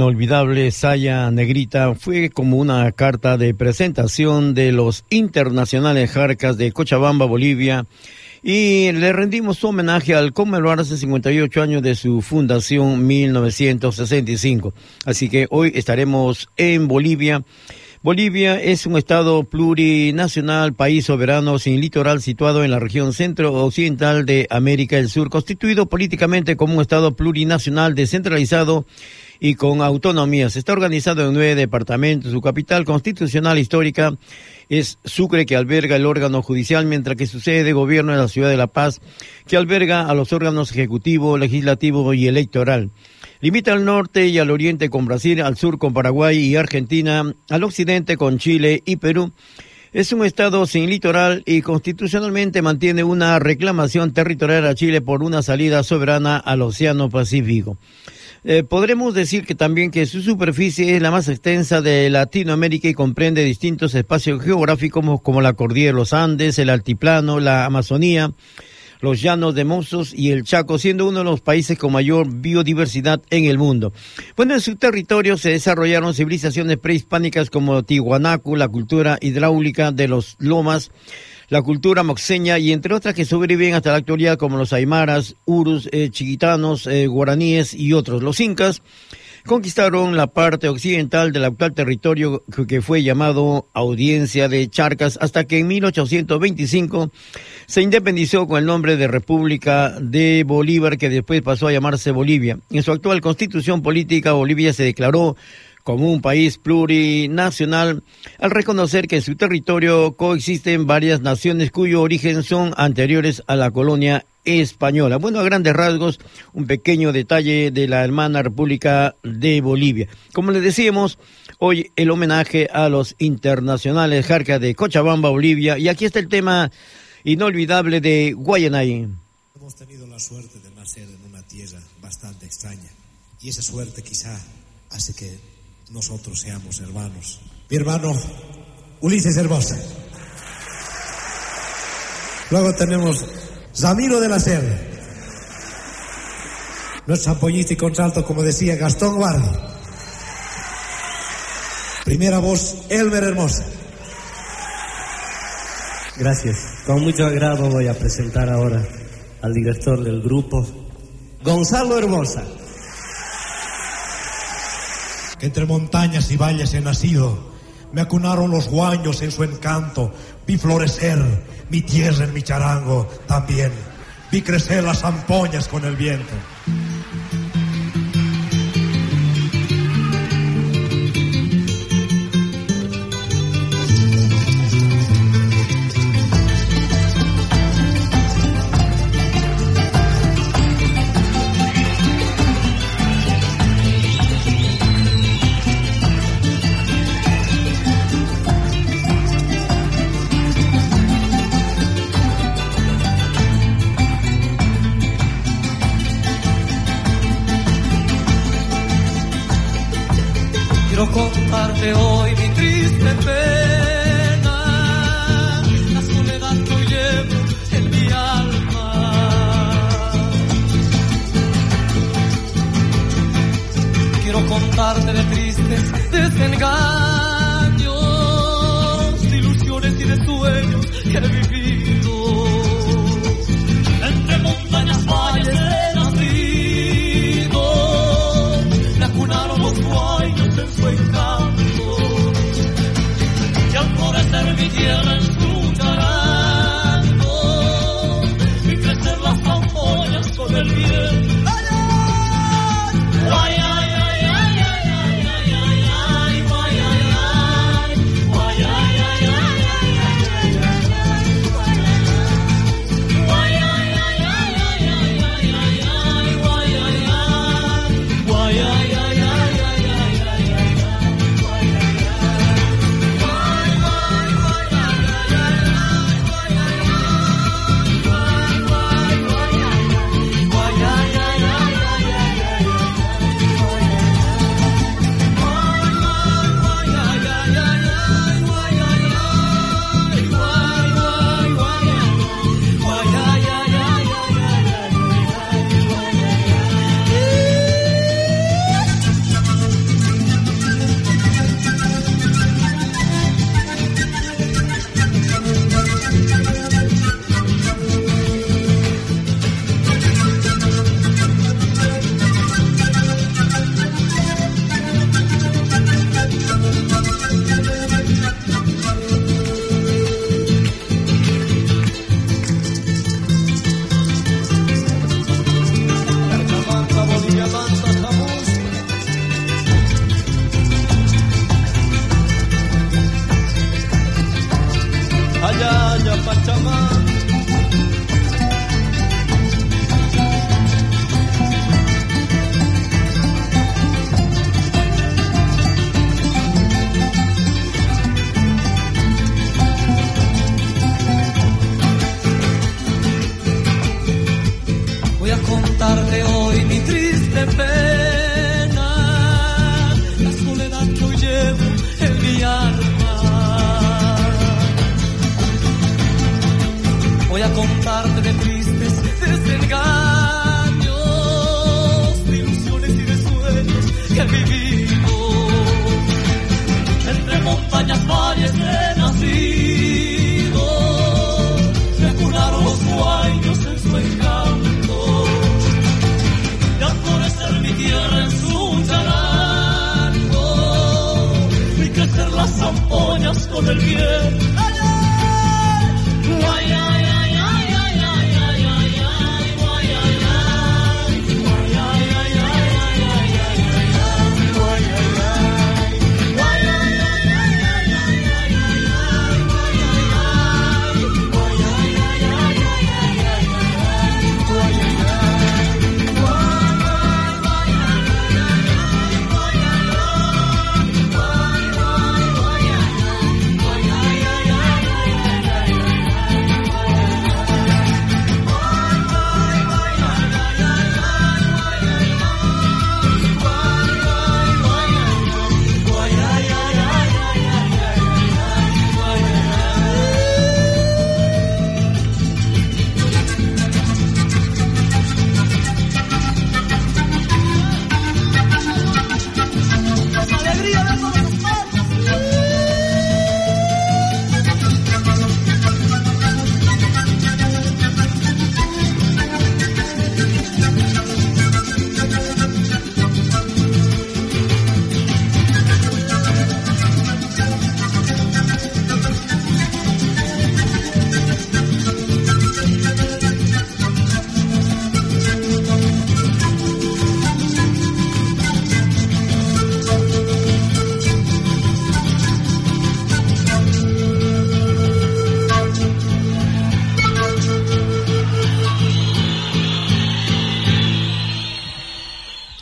Inolvidable saya negrita fue como una carta de presentación de los internacionales Jarcas de Cochabamba, Bolivia, y le rendimos homenaje al conmemorarse 58 años de su fundación 1965. Así que hoy estaremos en Bolivia. Bolivia es un estado plurinacional, país soberano sin litoral situado en la región centro-occidental de América del Sur, constituido políticamente como un estado plurinacional descentralizado y con autonomías. Está organizado en nueve departamentos. Su capital constitucional histórica es Sucre, que alberga el órgano judicial, mientras que su sede de gobierno es la ciudad de La Paz, que alberga a los órganos ejecutivo, legislativo y electoral. Limita al norte y al oriente con Brasil, al sur con Paraguay y Argentina, al occidente con Chile y Perú. Es un estado sin litoral y constitucionalmente mantiene una reclamación territorial a Chile por una salida soberana al Océano Pacífico. Eh, podremos decir que también que su superficie es la más extensa de Latinoamérica y comprende distintos espacios geográficos como, la cordillera de los Andes, el altiplano, la Amazonía, los llanos de Mozos y el Chaco, siendo uno de los países con mayor biodiversidad en el mundo. Bueno, en su territorio se desarrollaron civilizaciones prehispánicas como Tihuanacu, la cultura hidráulica de los lomas, la cultura moxeña y entre otras que sobreviven hasta la actualidad como los aymaras, urus, eh, chiquitanos, eh, guaraníes y otros. Los incas conquistaron la parte occidental del actual territorio que fue llamado Audiencia de Charcas hasta que en 1825 se independizó con el nombre de República de Bolívar que después pasó a llamarse Bolivia. En su actual constitución política Bolivia se declaró como un país plurinacional al reconocer que en su territorio coexisten varias naciones cuyo origen son anteriores a la colonia española. Bueno, a grandes rasgos, un pequeño detalle de la hermana República de Bolivia. Como les decíamos, hoy el homenaje a los internacionales Jarca de Cochabamba, Bolivia, y aquí está el tema inolvidable de Guayanay. Hemos tenido la suerte de nacer en una tierra bastante extraña, y esa suerte quizá hace que nosotros seamos hermanos. Mi hermano Ulises Hermosa. Luego tenemos Zamiro de la Serra. Nuestro ampollista y contralto, como decía Gastón Guardi. Primera voz, Elmer Hermosa. Gracias. Con mucho agrado voy a presentar ahora al director del grupo, Gonzalo Hermosa entre montañas y valles he nacido. Me acunaron los guaños en su encanto. Vi florecer mi tierra en mi charango también. Vi crecer las ampoñas con el viento. amarte tristes, desengaños. montañas, valles he nacido. Se curaron los sueños en su encanto. Y al florecer mi tierra en su charango. Y crecer las zampoñas con el viento.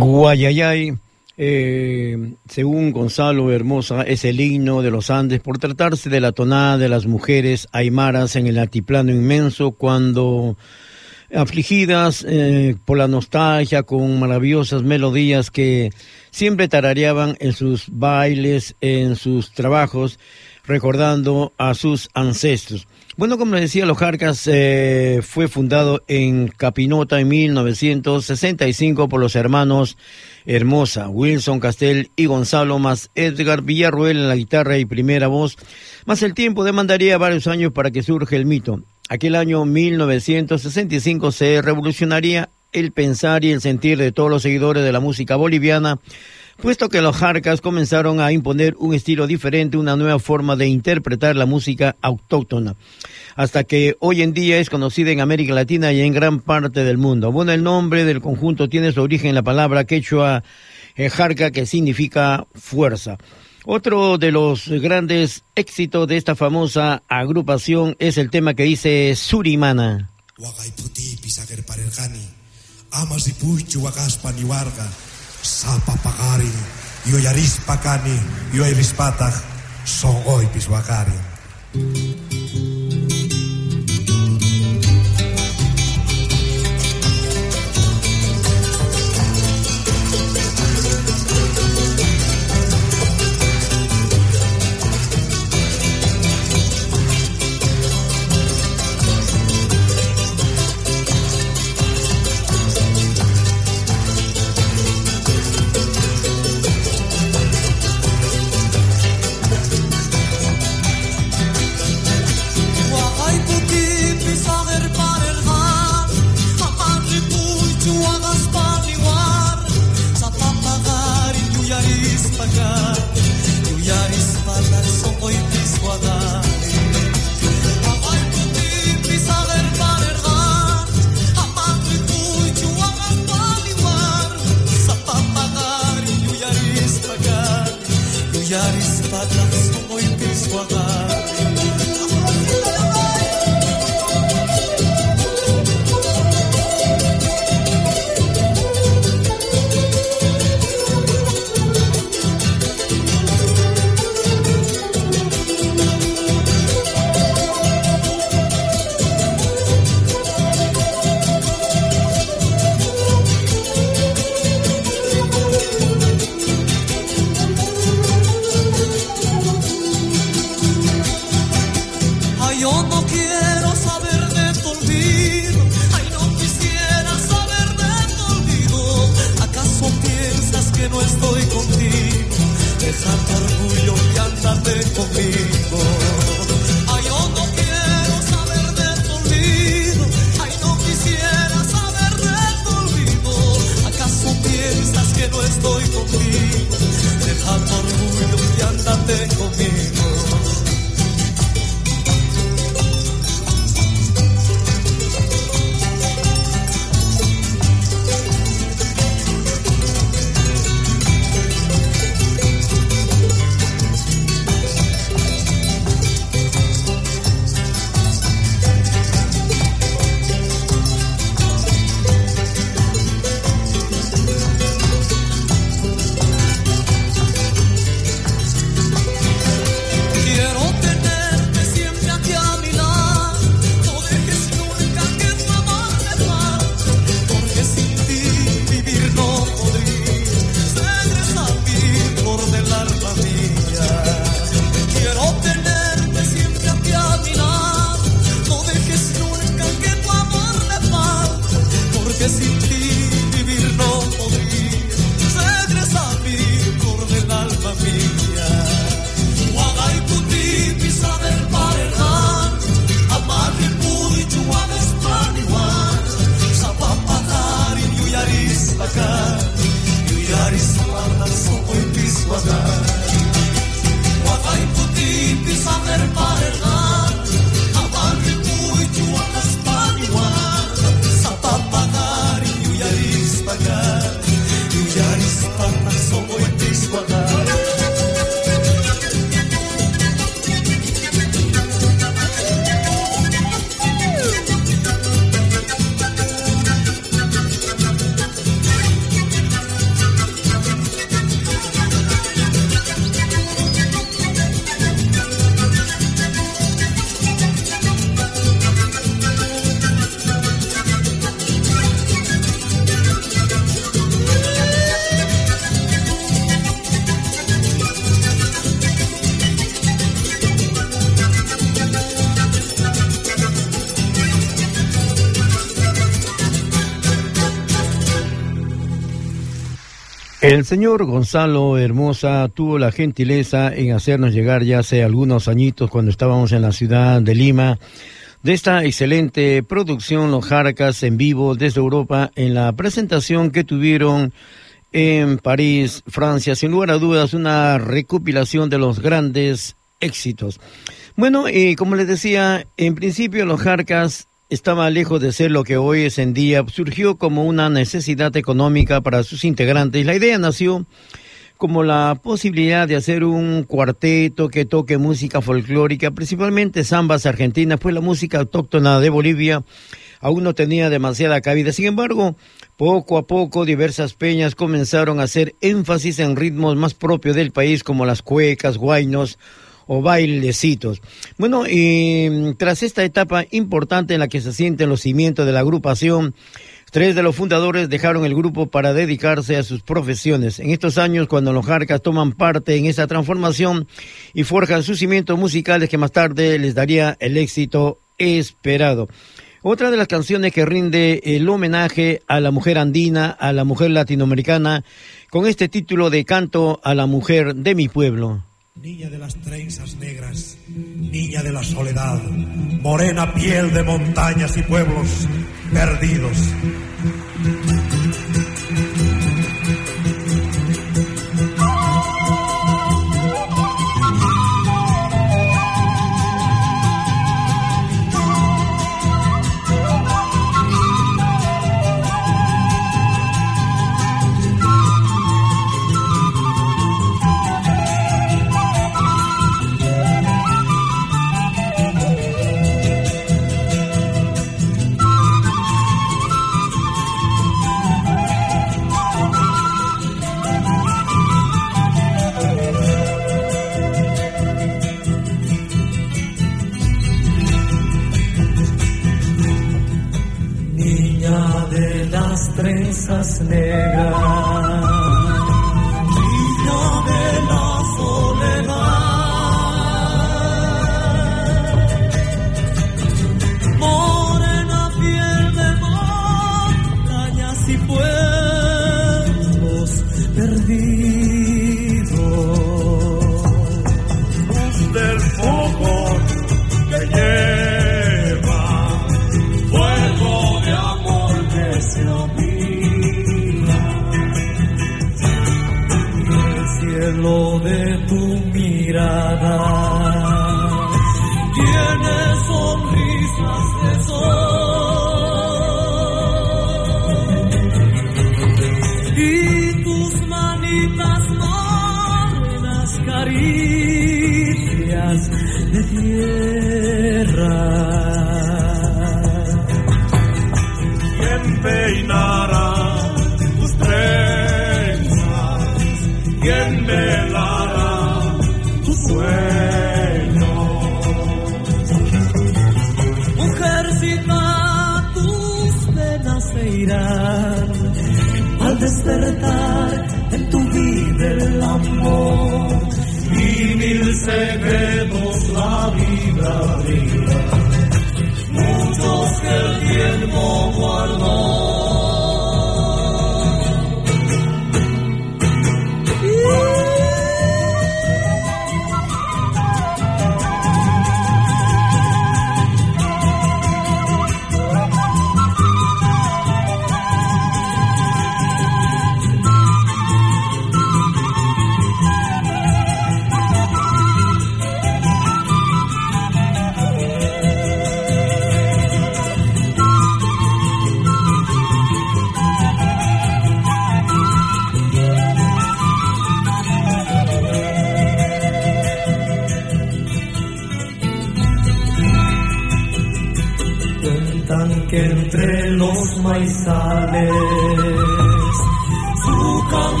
Guayayay, eh, según Gonzalo Hermosa, es el himno de los Andes por tratarse de la tonada de las mujeres aymaras en el altiplano inmenso cuando afligidas eh, por la nostalgia con maravillosas melodías que siempre tarareaban en sus bailes, en sus trabajos, recordando a sus ancestros. Bueno, como les decía, Los Jarcas eh, fue fundado en Capinota en 1965 por los hermanos Hermosa, Wilson Castel y Gonzalo, más Edgar Villarruel en la guitarra y primera voz, más el tiempo demandaría varios años para que surge el mito. Aquel año 1965 se revolucionaría el pensar y el sentir de todos los seguidores de la música boliviana puesto que los Jarcas comenzaron a imponer un estilo diferente, una nueva forma de interpretar la música autóctona, hasta que hoy en día es conocida en América Latina y en gran parte del mundo. Bueno, el nombre del conjunto tiene su origen en la palabra quechua eh, Jarca, que significa fuerza. Otro de los grandes éxitos de esta famosa agrupación es el tema que dice Surimana. sa papakarin, yoyaris pakani, yoyaris patah, songoy piswakarin. El señor Gonzalo Hermosa tuvo la gentileza en hacernos llegar ya hace algunos añitos cuando estábamos en la ciudad de Lima de esta excelente producción Los Jarcas en vivo desde Europa en la presentación que tuvieron en París, Francia. Sin lugar a dudas, una recopilación de los grandes éxitos. Bueno, y como les decía, en principio Los Jarcas estaba lejos de ser lo que hoy es en día, surgió como una necesidad económica para sus integrantes. La idea nació como la posibilidad de hacer un cuarteto que toque música folclórica, principalmente zambas argentinas, pues la música autóctona de Bolivia aún no tenía demasiada cabida. Sin embargo, poco a poco diversas peñas comenzaron a hacer énfasis en ritmos más propios del país como las cuecas, guainos, o bailecitos. Bueno, y mm, tras esta etapa importante en la que se sienten los cimientos de la agrupación, Tres de los fundadores dejaron el grupo para dedicarse a sus profesiones. En estos años, cuando los Jarcas toman parte en esa transformación y forjan sus cimientos musicales que más tarde les daría el éxito esperado. Otra de las canciones que rinde el homenaje a la mujer andina, a la mujer latinoamericana, con este título de Canto a la mujer de mi pueblo. Niña de las trenzas negras, niña de la soledad, morena piel de montañas y pueblos perdidos.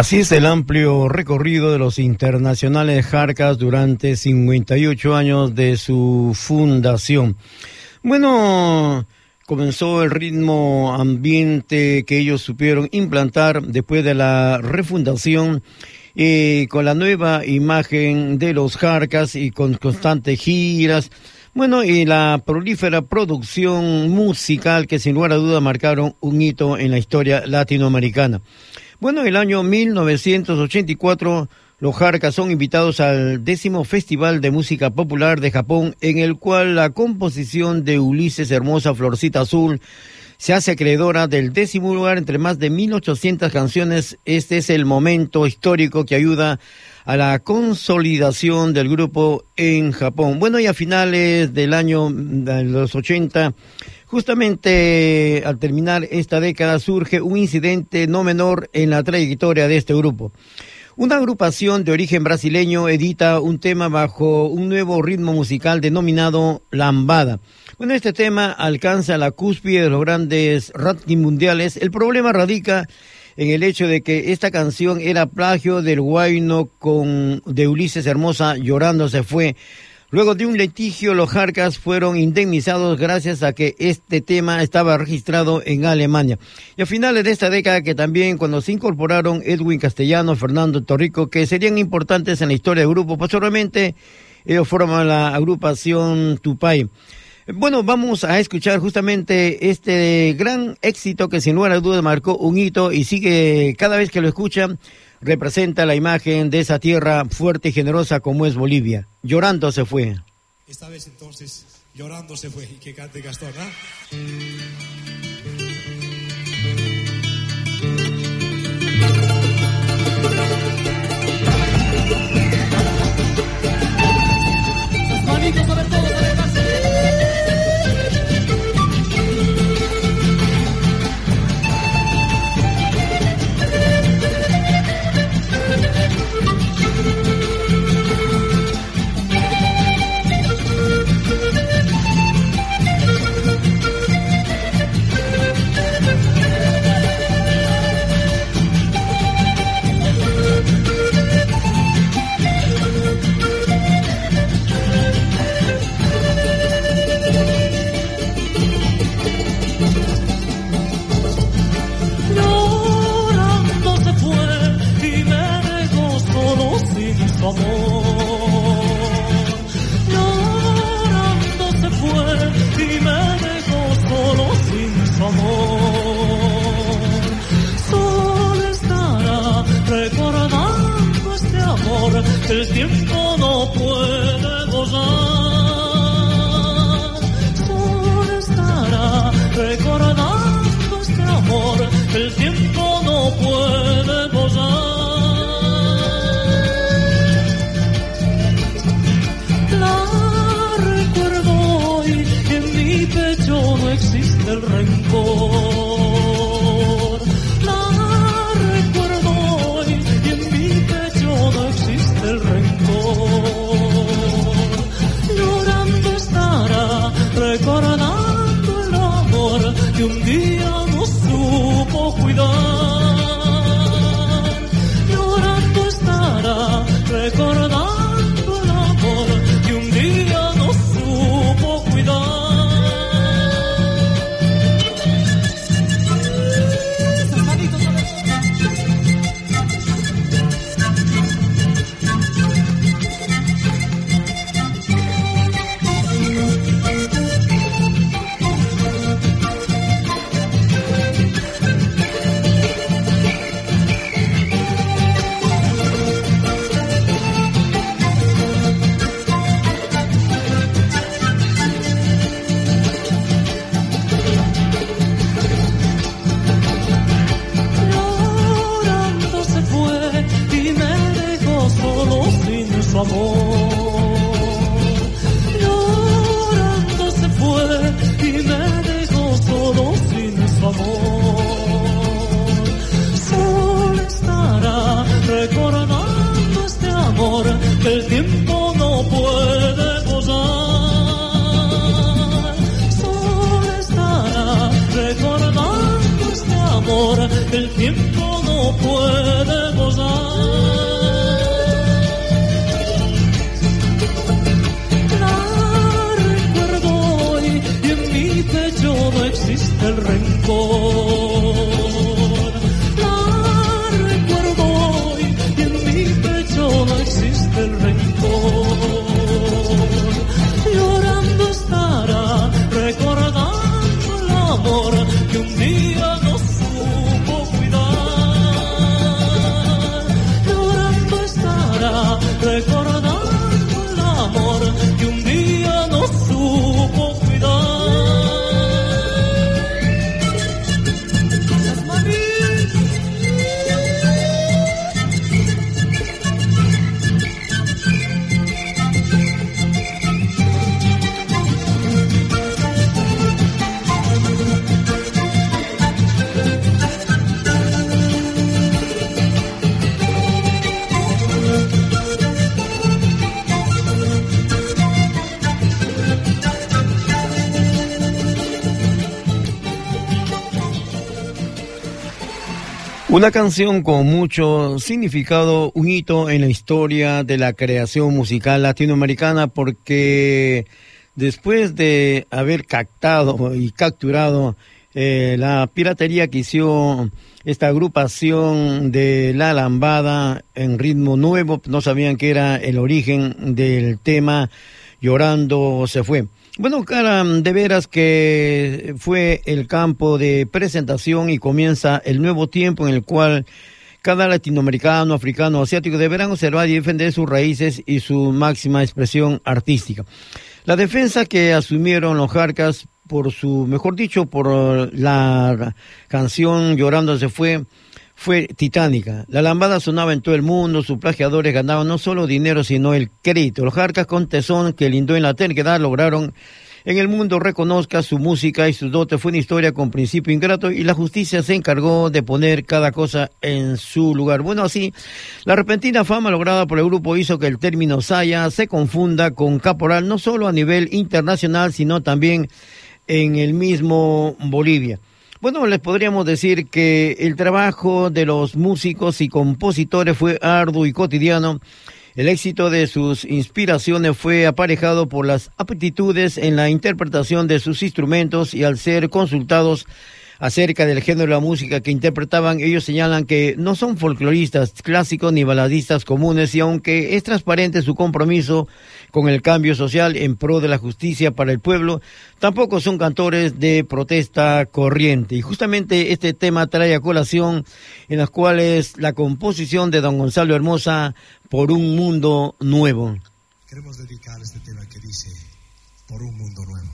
Así es el amplio recorrido de los internacionales Jarcas durante 58 años de su fundación. Bueno, comenzó el ritmo ambiente que ellos supieron implantar después de la refundación y con la nueva imagen de los Jarcas y con constantes giras. Bueno, y la prolífera producción musical que sin lugar a duda marcaron un hito en la historia latinoamericana. Bueno, en el año 1984 los Jarcas son invitados al décimo Festival de Música Popular de Japón, en el cual la composición de Ulises Hermosa Florcita Azul se hace acreedora del décimo lugar entre más de 1800 canciones. Este es el momento histórico que ayuda a la consolidación del grupo en Japón. Bueno, y a finales del año los 80 Justamente al terminar esta década surge un incidente no menor en la trayectoria de este grupo. Una agrupación de origen brasileño edita un tema bajo un nuevo ritmo musical denominado lambada. Bueno, este tema alcanza la cúspide de los grandes rankings mundiales. El problema radica en el hecho de que esta canción era plagio del guayno con de Ulises Hermosa llorando se fue Luego de un litigio, los Jarcas fueron indemnizados gracias a que este tema estaba registrado en Alemania. Y a finales de esta década, que también cuando se incorporaron Edwin Castellano, Fernando Torrico, que serían importantes en la historia del grupo, posteriormente ellos forman la agrupación Tupay. Bueno, vamos a escuchar justamente este gran éxito que sin lugar a dudas marcó un hito y sigue cada vez que lo escuchan representa la imagen de esa tierra fuerte y generosa como es Bolivia. Llorando se fue. Esta vez entonces, llorando se fue. Y que cante Gastón, ¿ah? tiempo. Una canción con mucho significado, un hito en la historia de la creación musical latinoamericana porque después de haber captado y capturado eh, la piratería que hizo esta agrupación de La Lambada en ritmo nuevo, no sabían que era el origen del tema Llorando se fue. Bueno, cara, de veras que fue el campo de presentación y comienza el nuevo tiempo en el cual cada latinoamericano, africano, asiático deberán observar y defender sus raíces y su máxima expresión artística. La defensa que asumieron los Jarcas por su, mejor dicho, por la canción Llorando se fue, fue titánica. La lambada sonaba en todo el mundo, sus plagiadores ganaban no solo dinero, sino el crédito. Los Jarcas con tesón que lindó en la terquedad lograron en el mundo reconozca su música y sus dotes. Fue una historia con principio ingrato y la justicia se encargó de poner cada cosa en su lugar. Bueno, así, la repentina fama lograda por el grupo hizo que el término Saya se confunda con caporal no solo a nivel internacional, sino también en el mismo Bolivia. Bueno, les podríamos decir que el trabajo de los músicos y compositores fue arduo y cotidiano. El éxito de sus inspiraciones fue aparejado por las aptitudes en la interpretación de sus instrumentos y al ser consultados acerca del género de la música que interpretaban, ellos señalan que no son folcloristas clásicos ni baladistas comunes y aunque es transparente su compromiso con el cambio social en pro de la justicia para el pueblo, tampoco son cantores de protesta corriente. Y justamente este tema trae a colación en las cuales la composición de don Gonzalo Hermosa por un mundo nuevo. Queremos dedicar este tema que dice Por un mundo nuevo.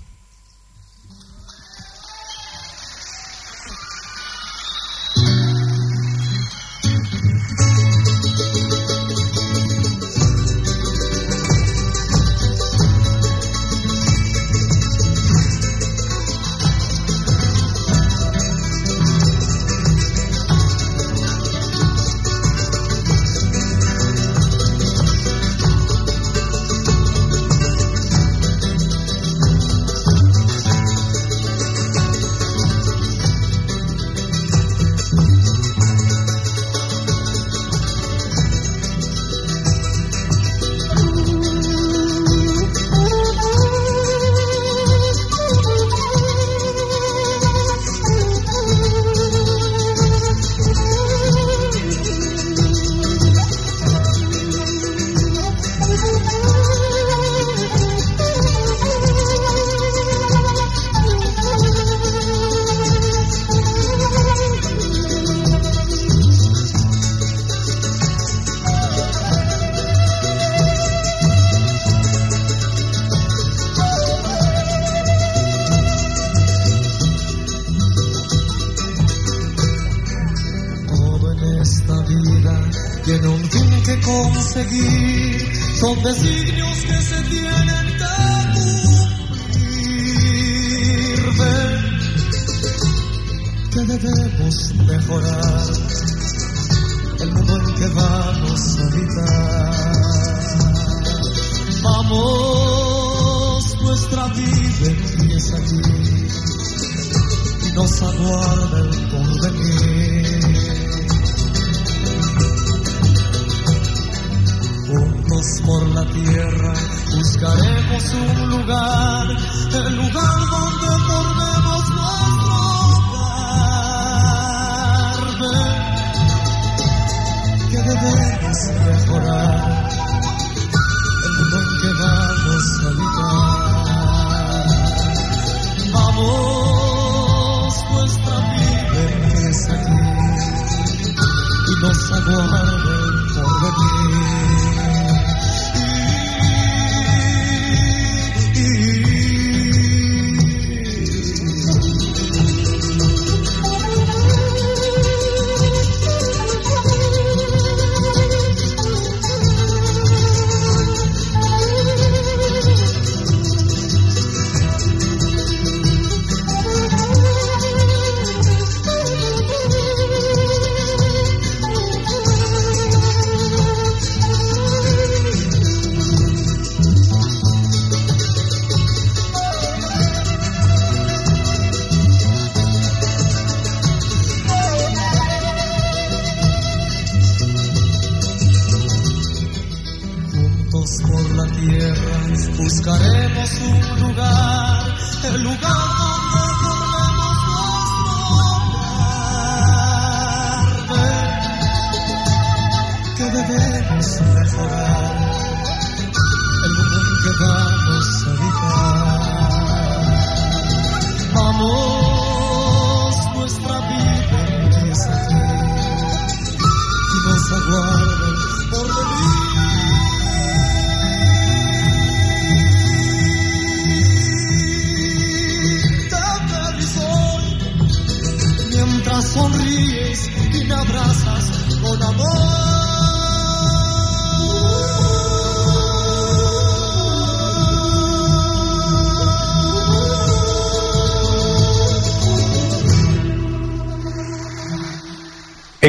Vamos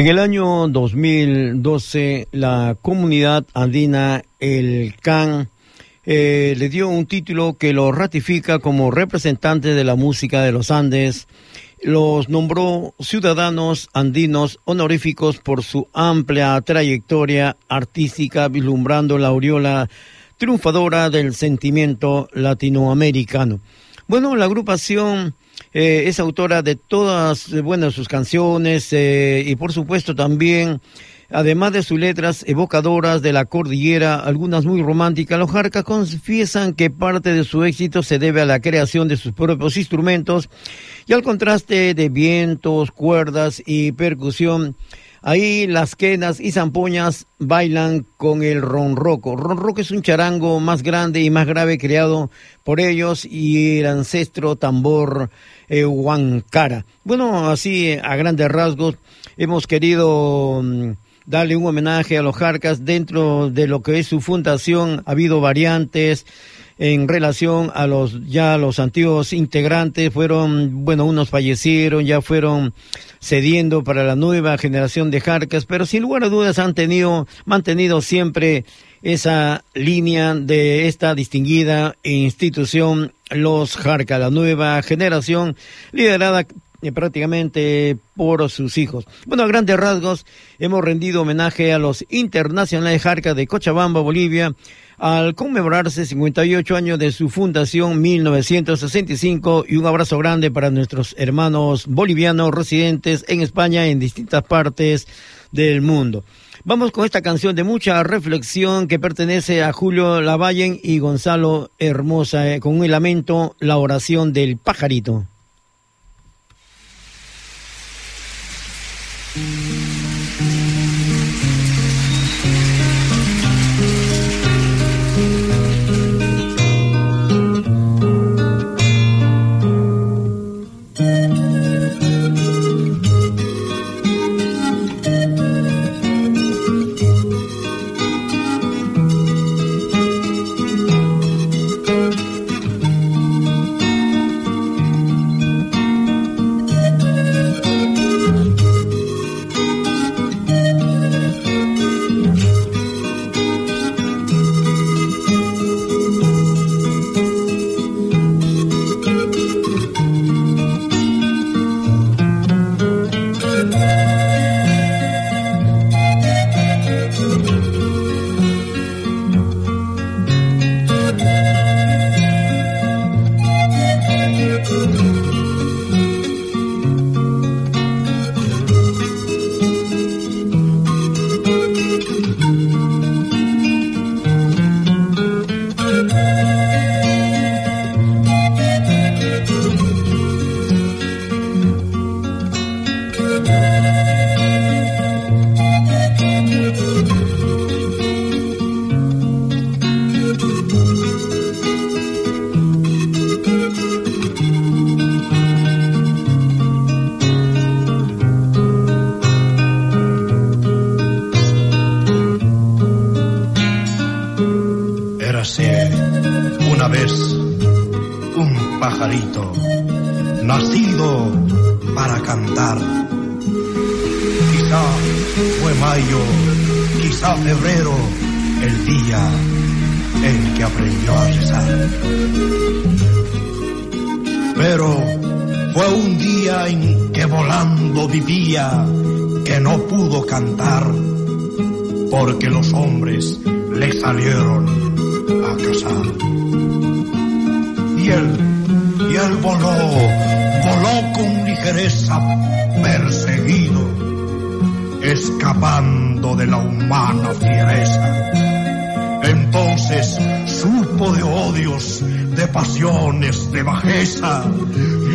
el año 2012, la comunidad andina, el CAN, eh, le dio un título que lo ratifica como representante de la música de los Andes. Los nombró ciudadanos andinos honoríficos por su amplia trayectoria artística, vislumbrando la aureola triunfadora del sentimiento latinoamericano. Bueno, la agrupación eh, es autora de todas eh, bueno, sus canciones eh, y por supuesto también, además de sus letras evocadoras de la cordillera, algunas muy románticas, los Jarcas confiesan que parte de su éxito se debe a la creación de sus propios instrumentos y al contraste de vientos, cuerdas y percusión. Ahí las quenas y zampoñas bailan con el ronroco. Ronroco es un charango más grande y más grave creado por ellos y el ancestro tambor eh, huancara. Bueno, así a grandes rasgos hemos querido mm, darle un homenaje a los Jarcas dentro de lo que es su fundación. Ha habido variantes en relación a los ya los antiguos integrantes fueron bueno unos fallecieron ya fueron cediendo para la nueva generación de Jarcas pero sin lugar a dudas han tenido mantenido siempre esa línea de esta distinguida institución los Jarcas la nueva generación liderada eh, prácticamente por sus hijos. Bueno, a grandes rasgos hemos rendido homenaje a los internacionales Jarcas de Cochabamba, Bolivia, al conmemorarse 58 años de su fundación 1965 y un abrazo grande para nuestros hermanos bolivianos residentes en España en distintas partes del mundo. Vamos con esta canción de mucha reflexión que pertenece a Julio Lavallen y Gonzalo Hermosa, eh, con un lamento, la oración del pajarito. pajarito,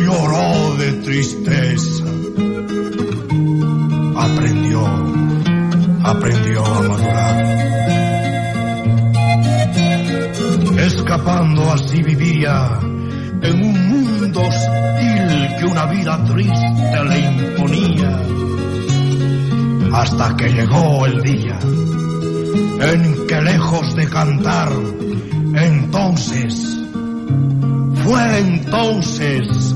lloró de tristeza. Aprendió, aprendió a madurar. Escapando así vivía en un mundo hostil que una vida triste le imponía. Hasta que llegó el día en que lejos de cantar, entonces, fue entonces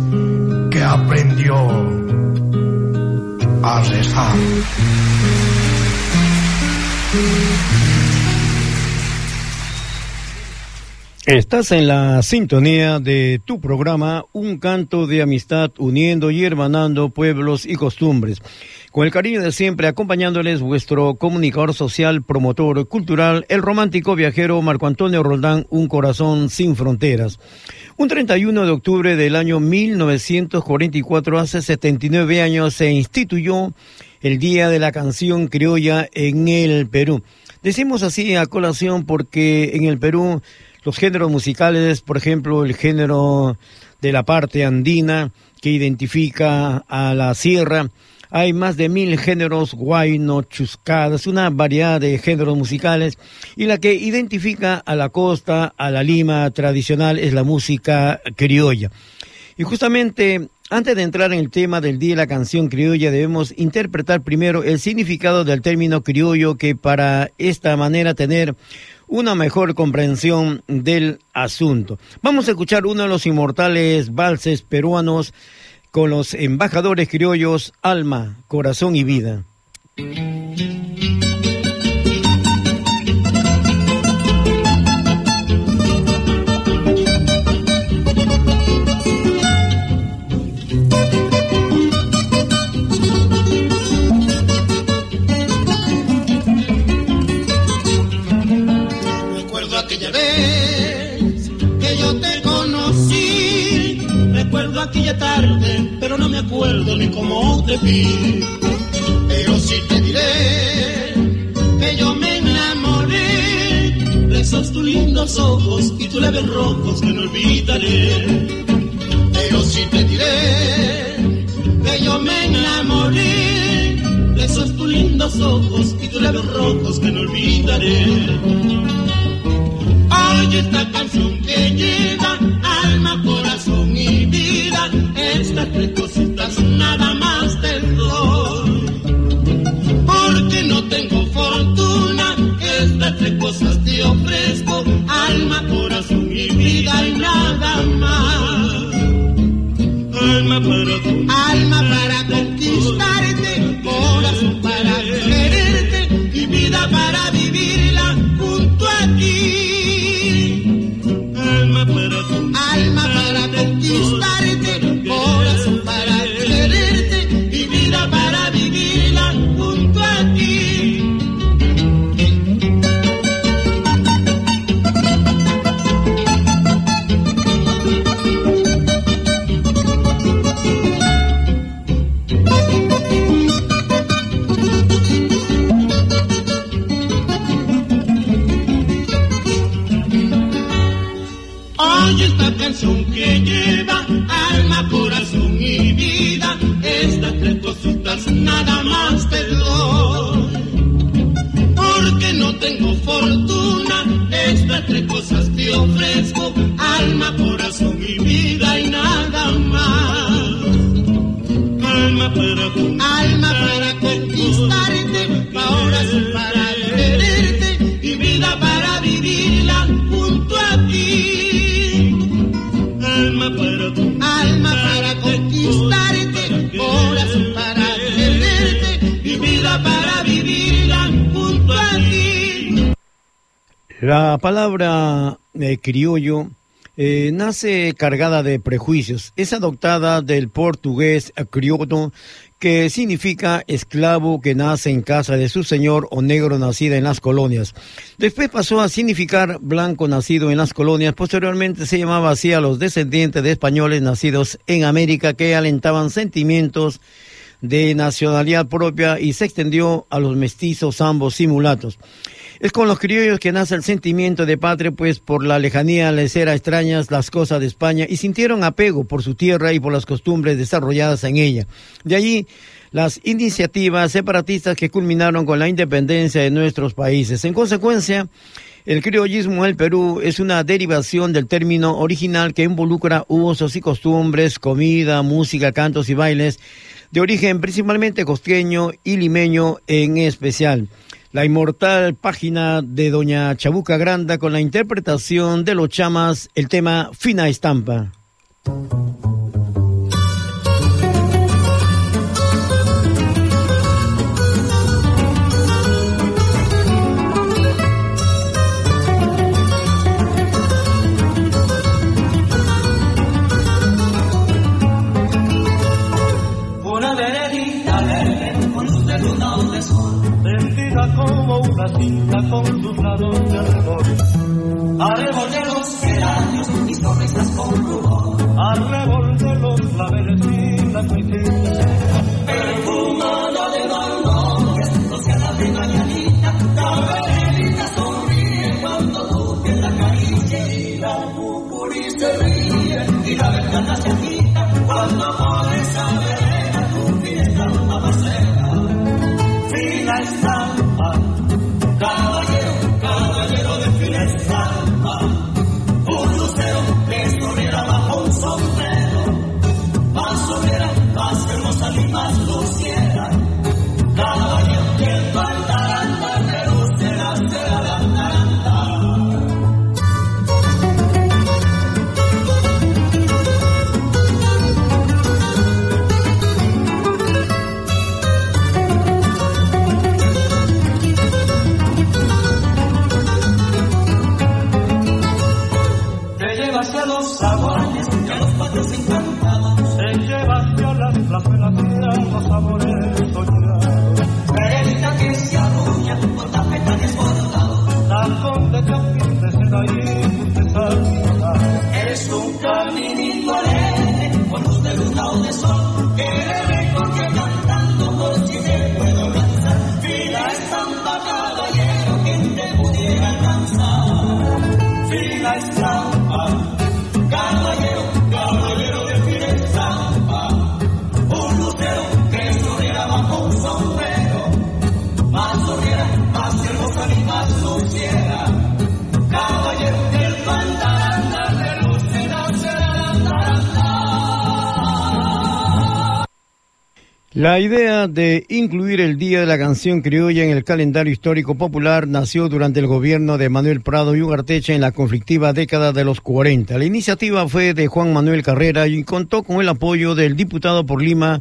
que aprendió a rezar. Estás en la sintonía de tu programa Un canto de amistad uniendo y hermanando pueblos y costumbres. Con el cariño de siempre acompañándoles vuestro comunicador social, promotor cultural, el romántico viajero Marco Antonio Roldán, Un corazón sin fronteras. Un 31 de octubre del año 1944, hace 79 años, se instituyó el Día de la Canción Criolla en el Perú. Decimos así a colación porque en el Perú los géneros musicales, por ejemplo, el género de la parte andina que identifica a la sierra, hay más de mil géneros guayno, chuscadas, una variedad de géneros musicales y la que identifica a la costa, a la Lima tradicional es la música criolla. Y justamente antes de entrar en el tema del día de la canción criolla, debemos interpretar primero el significado del término criollo que para esta manera tener una mejor comprensión del asunto. Vamos a escuchar uno de los inmortales valses peruanos con los embajadores criollos Alma, Corazón y Vida. La palabra eh, criollo eh, nace cargada de prejuicios. Es adoptada del portugués criollo, que significa esclavo que nace en casa de su señor o negro nacido en las colonias. Después pasó a significar blanco nacido en las colonias. Posteriormente se llamaba así a los descendientes de españoles nacidos en América que alentaban sentimientos de nacionalidad propia y se extendió a los mestizos ambos simulatos. Es con los criollos que nace el sentimiento de patria, pues por la lejanía les era extrañas las cosas de España y sintieron apego por su tierra y por las costumbres desarrolladas en ella. De allí las iniciativas separatistas que culminaron con la independencia de nuestros países. En consecuencia, el criollismo en el Perú es una derivación del término original que involucra usos y costumbres, comida, música, cantos y bailes, de origen principalmente costeño y limeño en especial la inmortal página de Doña Chabuca Granda con la interpretación de los chamas, el tema Fina Estampa. La idea de incluir el Día de la Canción Criolla en el calendario histórico popular nació durante el gobierno de Manuel Prado y Ugarteche en la conflictiva década de los 40. La iniciativa fue de Juan Manuel Carrera y contó con el apoyo del diputado por Lima,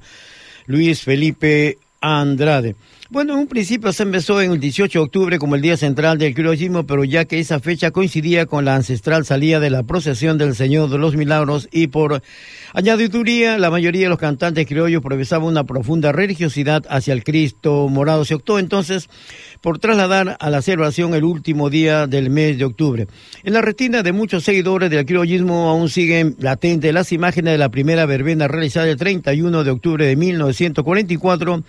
Luis Felipe Andrade. Bueno, en un principio se empezó en el 18 de octubre como el Día Central del Criollismo, pero ya que esa fecha coincidía con la ancestral salida de la procesión del Señor de los Milagros y por añadiduría, la mayoría de los cantantes criollos profesaban una profunda religiosidad hacia el Cristo morado. Se optó entonces por trasladar a la celebración el último día del mes de octubre. En la retina de muchos seguidores del criollismo aún siguen latentes las imágenes de la primera verbena realizada el 31 de octubre de 1944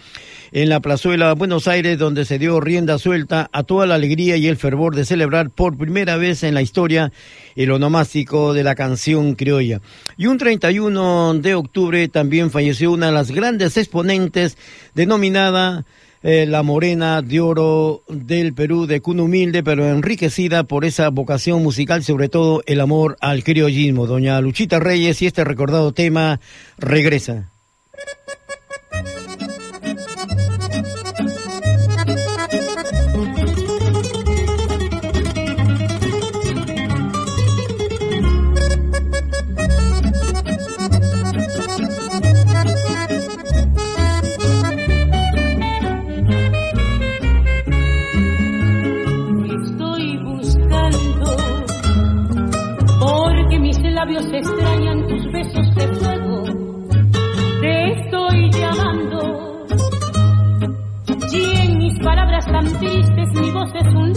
en la plazuela Buenos Aires, donde se dio rienda suelta a toda la alegría y el fervor de celebrar por primera vez en la historia el onomástico de la canción criolla. Y un 31 de octubre también falleció una de las grandes exponentes denominada eh, la morena de oro del Perú, de cuna humilde, pero enriquecida por esa vocación musical, sobre todo el amor al criollismo. Doña Luchita Reyes y este recordado tema regresa. Labios extrañan tus besos de fuego. Te estoy llamando. Y en mis palabras tan tristes mi voz es un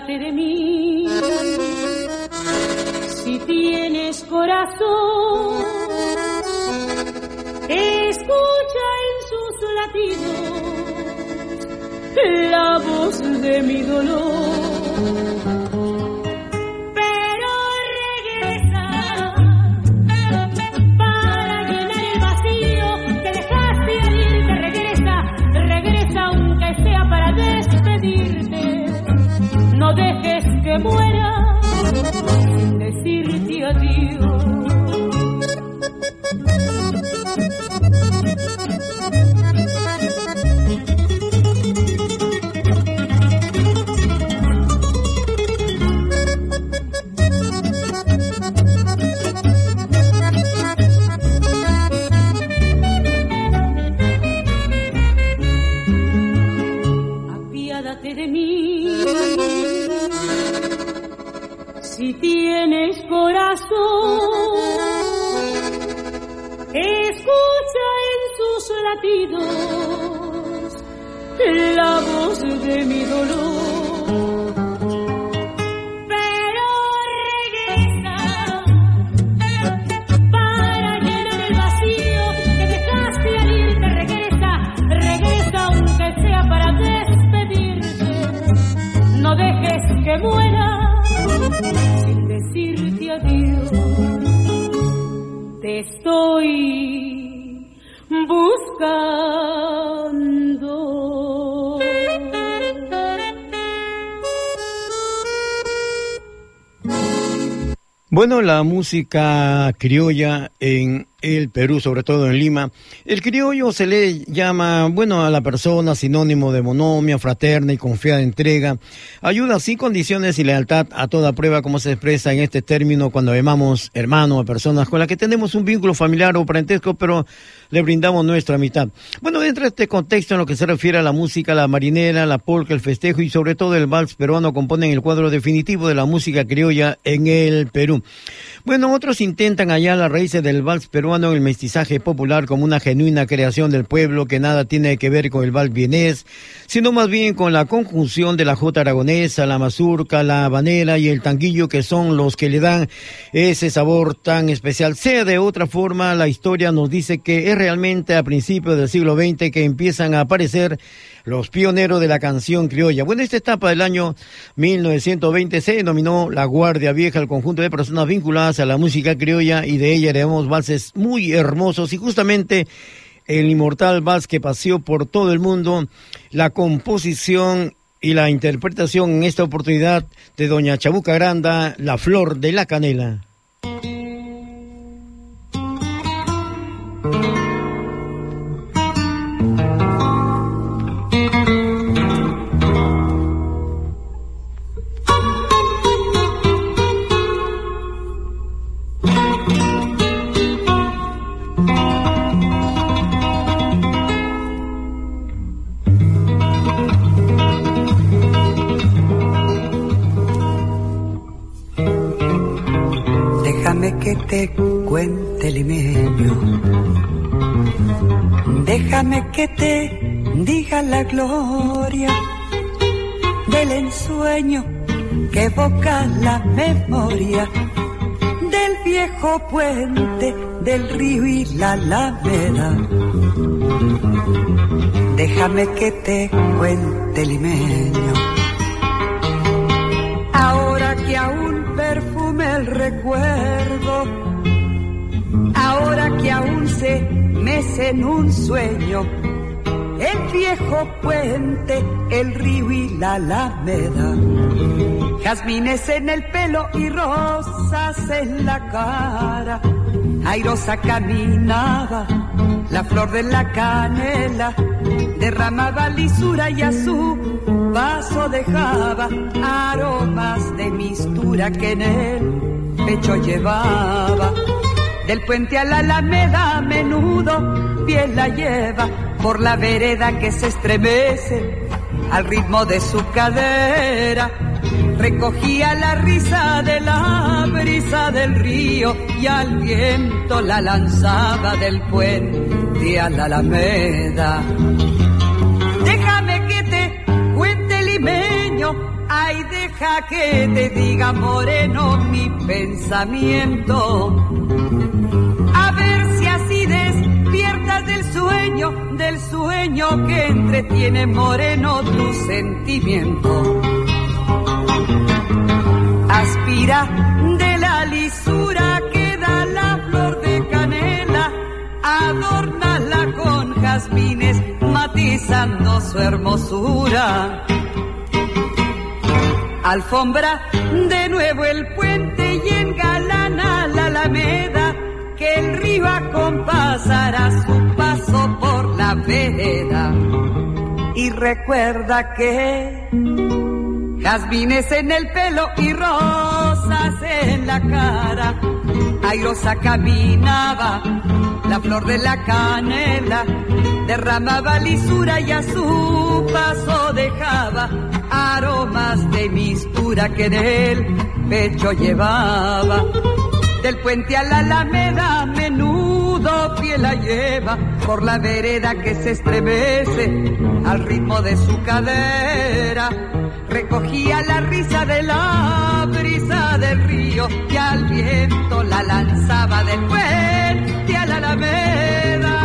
De mí. Si tienes corazón, escucha en sus latidos la voz de mi dolor. Dejes Bueno, la música criolla en el Perú, sobre todo en Lima. El criollo se le llama, bueno, a la persona sinónimo de monomia, fraterna y confiada entrega. Ayuda sin condiciones y lealtad a toda prueba, como se expresa en este término cuando llamamos hermano a personas con las que tenemos un vínculo familiar o parentesco, pero le brindamos nuestra amistad. Bueno, dentro de este contexto en lo que se refiere a la música, la marinera, la polka, el festejo y sobre todo el vals peruano componen el cuadro definitivo de la música criolla en el Perú. Bueno, otros intentan hallar las raíces del vals peruano el mestizaje popular como una genuina creación del pueblo que nada tiene que ver con el vals vienés, sino más bien con la conjunción de la jota aragonesa, la mazurca, la habanera y el tanguillo que son los que le dan ese sabor tan especial. Sea de otra forma, la historia nos dice que es realmente a principios del siglo XX que empiezan a aparecer los pioneros de la canción criolla. Bueno, esta etapa del año 1920 se denominó La Guardia Vieja, el conjunto de personas vinculadas a la música criolla y de ella heredamos valses muy hermosos y justamente el inmortal vals que paseó por todo el mundo, la composición y la interpretación en esta oportunidad de doña Chabuca Granda, La Flor de la Canela. Que te diga la gloria del ensueño que evoca la memoria del viejo puente del río y la alameda. Déjame que te cuente limeño. Ahora que aún perfume el recuerdo, ahora que aún se mece en un sueño, el viejo puente, el río y la alameda. Jazmines en el pelo y rosas en la cara, airosa caminaba La flor de la canela derramaba lisura y a su paso dejaba aromas de mistura que en el pecho llevaba. Del puente a la alameda a menudo piel la lleva por la vereda que se estremece al ritmo de su cadera. Recogía la risa de la brisa del río y al viento la lanzaba del puente a la alameda. Déjame que te cuente limeño, ay deja que te diga moreno mi pensamiento. Que entretiene moreno tu sentimiento. Aspira de la lisura que da la flor de canela, adórnala con jazmines, matizando su hermosura. Alfombra de nuevo el puente y engalana la alameda, que el río acompasará su paso Y recuerda que jazmines en el pelo y rosas en la cara. Airosa caminaba, la flor de la canela derramaba lisura y a su paso dejaba aromas de mistura que en el pecho llevaba. Del puente a la alameda menudo pie la lleva por la vereda que se estremece al ritmo de su cadera recogía la risa de la brisa del río y al viento la lanzaba del puente a la alameda.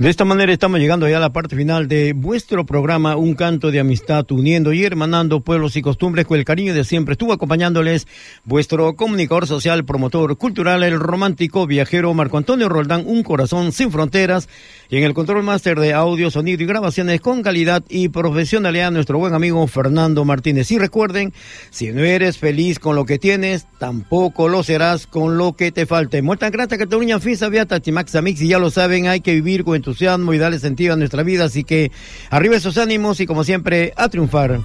De esta manera estamos llegando ya a la parte final de vuestro programa Un canto de amistad uniendo y hermanando pueblos y costumbres con el cariño de siempre. Estuvo acompañándoles vuestro comunicador social, promotor cultural, el romántico viajero Marco Antonio Roldán, un corazón sin fronteras. Y en el control máster de audio, sonido y grabaciones con calidad y profesionalidad, nuestro buen amigo Fernando Martínez. Y recuerden, si no eres feliz con lo que tienes, tampoco lo serás con lo que te falte. Muerta grata Cataluña, Fisa, Beata, Timax, Amix, y ya lo saben, hay que vivir con entusiasmo y darle sentido a nuestra vida. Así que arriba esos ánimos y como siempre, a triunfar.